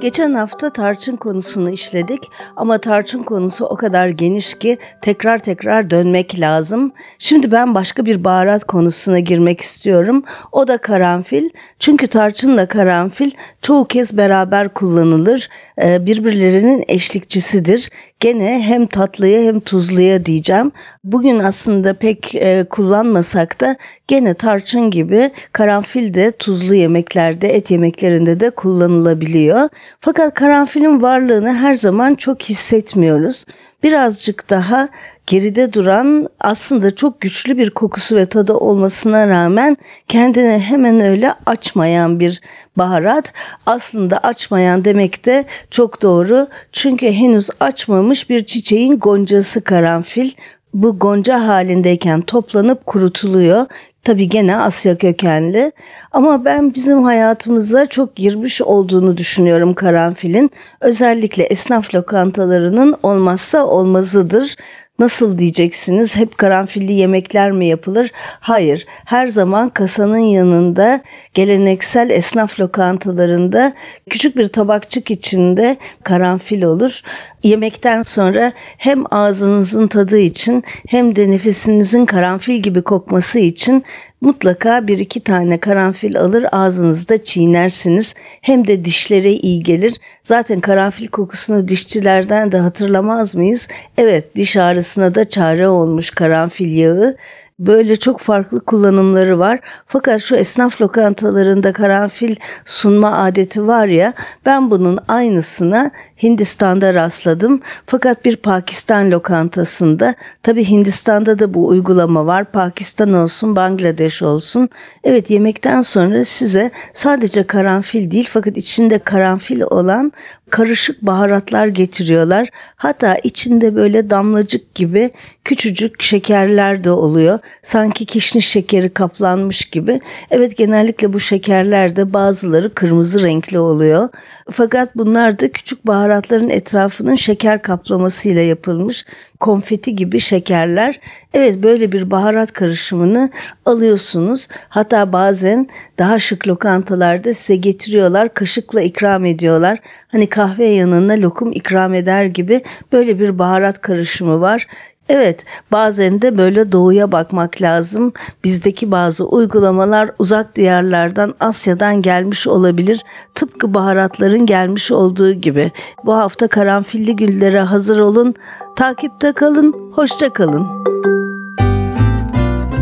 Geçen hafta tarçın konusunu işledik ama tarçın konusu o kadar geniş ki tekrar tekrar dönmek lazım. Şimdi ben başka bir baharat konusuna girmek istiyorum. O da karanfil. Çünkü tarçınla karanfil çoğu kez beraber kullanılır. Ee, birbirlerinin eşlikçisidir. Gene hem tatlıya hem tuzluya diyeceğim. Bugün aslında pek e, kullanmasak da gene tarçın gibi karanfil de tuzlu yemeklerde, et yemeklerinde de kullanılabiliyor. Fakat karanfilin varlığını her zaman çok hissetmiyoruz. Birazcık daha geride duran aslında çok güçlü bir kokusu ve tadı olmasına rağmen kendini hemen öyle açmayan bir baharat. Aslında açmayan demek de çok doğru. Çünkü henüz açmamış bir çiçeğin goncası karanfil bu gonca halindeyken toplanıp kurutuluyor. Tabii gene Asya kökenli ama ben bizim hayatımıza çok girmiş olduğunu düşünüyorum karanfilin. Özellikle esnaf lokantalarının olmazsa olmazıdır. Nasıl diyeceksiniz? Hep karanfilli yemekler mi yapılır? Hayır. Her zaman kasanın yanında geleneksel esnaf lokantalarında küçük bir tabakçık içinde karanfil olur. Yemekten sonra hem ağzınızın tadı için hem de nefesinizin karanfil gibi kokması için mutlaka bir iki tane karanfil alır ağzınızda çiğnersiniz. Hem de dişlere iyi gelir. Zaten karanfil kokusunu dişçilerden de hatırlamaz mıyız? Evet diş ağrısına da çare olmuş karanfil yağı. Böyle çok farklı kullanımları var. Fakat şu esnaf lokantalarında karanfil sunma adeti var ya ben bunun aynısına Hindistan'da rastladım. Fakat bir Pakistan lokantasında tabi Hindistan'da da bu uygulama var. Pakistan olsun Bangladeş olsun. Evet yemekten sonra size sadece karanfil değil fakat içinde karanfil olan karışık baharatlar getiriyorlar. Hatta içinde böyle damlacık gibi küçücük şekerler de oluyor. Sanki kişniş şekeri kaplanmış gibi. Evet genellikle bu şekerler de bazıları kırmızı renkli oluyor. Fakat bunlar da küçük baharatların etrafının şeker kaplamasıyla yapılmış konfeti gibi şekerler. Evet böyle bir baharat karışımını alıyorsunuz. Hatta bazen daha şık lokantalarda size getiriyorlar, kaşıkla ikram ediyorlar. Hani kahve yanına lokum ikram eder gibi böyle bir baharat karışımı var. Evet, bazen de böyle doğuya bakmak lazım. Bizdeki bazı uygulamalar uzak diyarlardan, Asya'dan gelmiş olabilir. Tıpkı baharatların gelmiş olduğu gibi. Bu hafta karanfilli güllere hazır olun. Takipte kalın, hoşça kalın.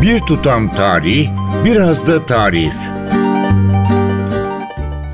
Bir tutam tarih, biraz da tarif.